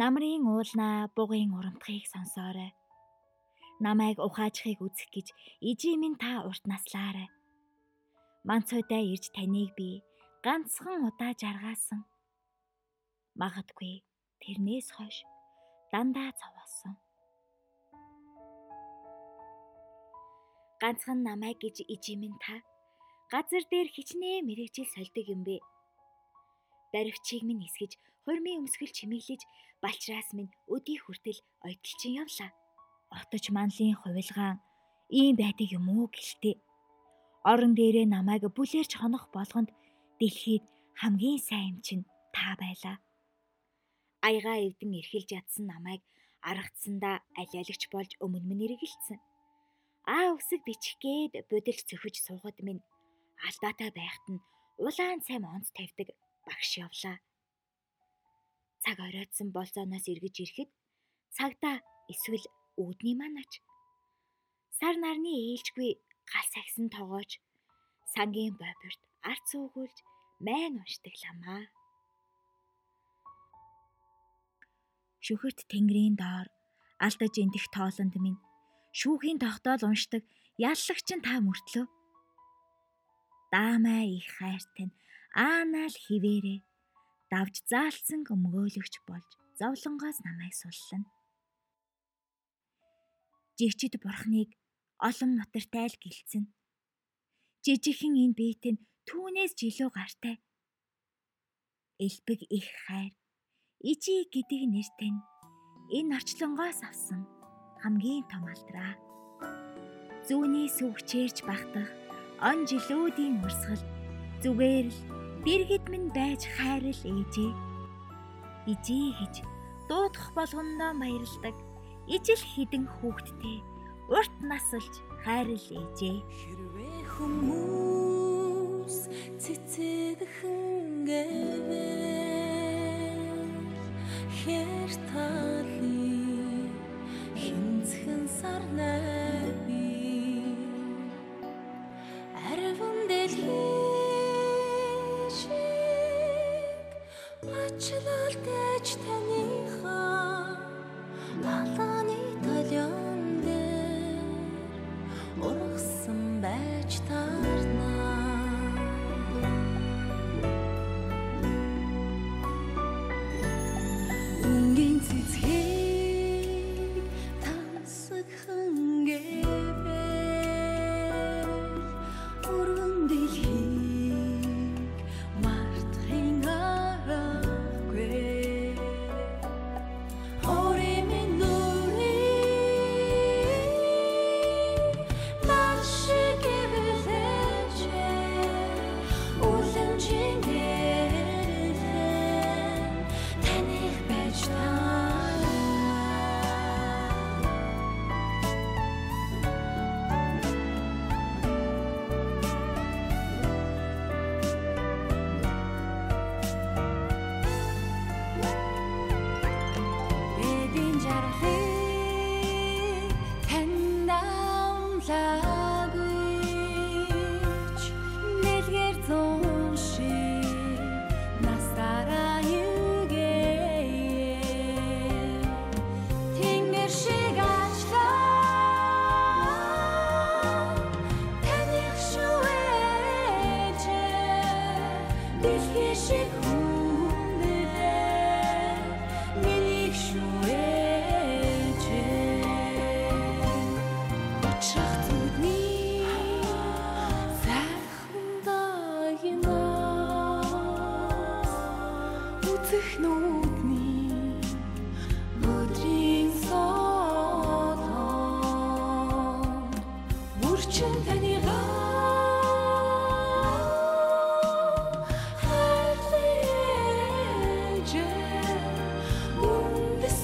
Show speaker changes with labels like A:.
A: Намрын уулнаа бугын урамтхыг сонсоорой. Намайг ухаажхыг үзэх гэж ижи минь та урт наслаарай. Манцойдаа ирж таныг би ганцхан удаа жаргаасан. Магадгүй тэрнээс хойш дандаа цовоосон. Ганцхан намайг гэж ижи минь та газар дээр хичнээн мэрэгжил сольдог юм бэ. Баривчийг минь эсгэж, хурмын өмсгөл чимэглэж, балчраас минь өдий хүртэл ойдолчин явлаа. Отож манлын хувилгаан ийм байдаг юм уу гэлтэй. Орон дээрээ намайг бүлээрч хонох болгонд дэлхийд хамгийн сайн юм чинь та байлаа. Аяга эвдэн эрхэлж ядсан намайг аргацсандаа алиалагч болж өмнө минь эргэлцсэн. Аа үсэг бичих гээд будилж цөхөж суугаад минь алдаатай байхад нь улаан цайм онц тавьдаг багш явлаа. Цаг оройтсон болзооноос эргэж ирэхэд цагдаа эсвэл үүдний манаач сар нарны ээлжгүй гал сагсан тогооч сангийн боберт арт суугуулж майн уншдаг ламаа. Шүхэрт тэнгэрийн доор алдаж эндэх тоолонд минь шүүхийн тогтоол уншдаг яллагч та мөртлөө. Даамай их хайртай нь Аанаал хിവэрэ давж заалсан өмгөөлөгч болж зовлонгоос намайг суллана. Жигчд бурхныг олон мотартай л гэлцэн. Жижигхэн энэ биет нь түүнээс жилүү гартай. Элбэг их хайр ижи гэдэг нэртэй нь энэ орчлонгоос авсан хамгийн том алдраа. Зүүний сүвчээрч багтах он жилүүдийн урсгал зүгээр л Дэргэд минь байж хайрал ээжээ. Ижээ гэж дуудах болгондоо баярлдаг. Ижил хідэн хүүхдтэй урт насалж хайрал ээжээ.
B: Хэрвээ хүмүүс цэцэгхэн гэвэл хэр талын хинцхэн сарнаа би Члалтэч таныхаа алааны талиан дээр ургасан байж таарнаа Мөрчин таныгаа хайрлаж үндэс